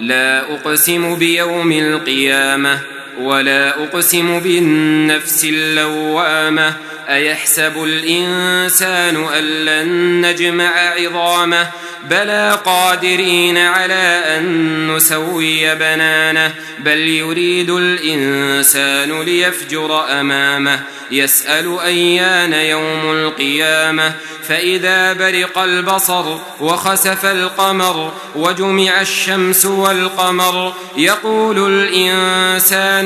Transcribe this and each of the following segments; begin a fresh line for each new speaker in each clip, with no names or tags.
لا أقسم بيوم القيامة ولا أقسم بالنفس اللوامة أيحسب الإنسان أن لن نجمع عظامه؟ بلى قادرين على أن نسوي بنانه بل يريد الإنسان ليفجر أمامه. يسأل أيان يوم القيامة فإذا برق البصر وخسف القمر وجمع الشمس والقمر يقول الإنسان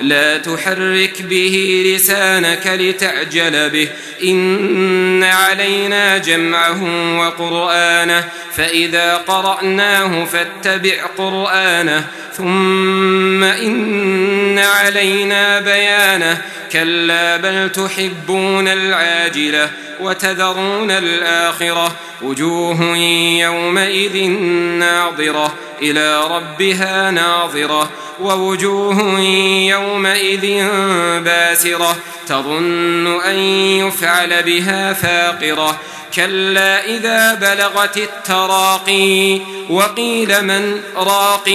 لا تحرك به لسانك لتعجل به. إن علينا جمعه وقرآنه. فإذا قرأناه فاتبع قرآنه. ثم إن علينا بيانه. كلا بل تحبون العاجلة وتذرون الآخرة. وجوه يومئذ ناظرة. إلى ربها ناظرة ووجوه يومئذ باسرة تظن أن يفعل بها فاقرة كلا إذا بلغت التراقي وقيل من راق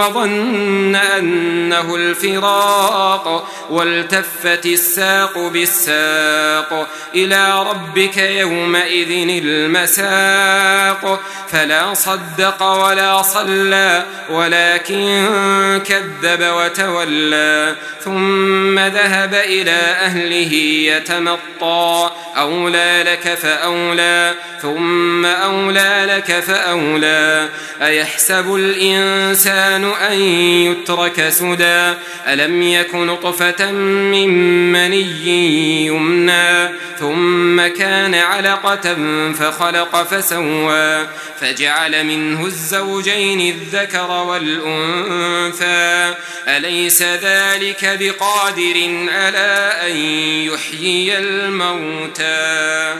وظن أنه الفراق والتفت الساق بالساق إلى ربك يومئذ المساق فلا صدق ولا صلى ولكن كذب وتولى ثم ذهب إلى أهله يتمطى أولى لك فأولى ثم أولى لك فأولى. أيحسب الإنسان أن يترك سدى؟ ألم يك نطفة من مني يمنى؟ ثم كان علقة فخلق فسوى. فجعل منه الزوجين الذكر والأنثى. أليس ذلك بقادر على أن يحيي الموتى؟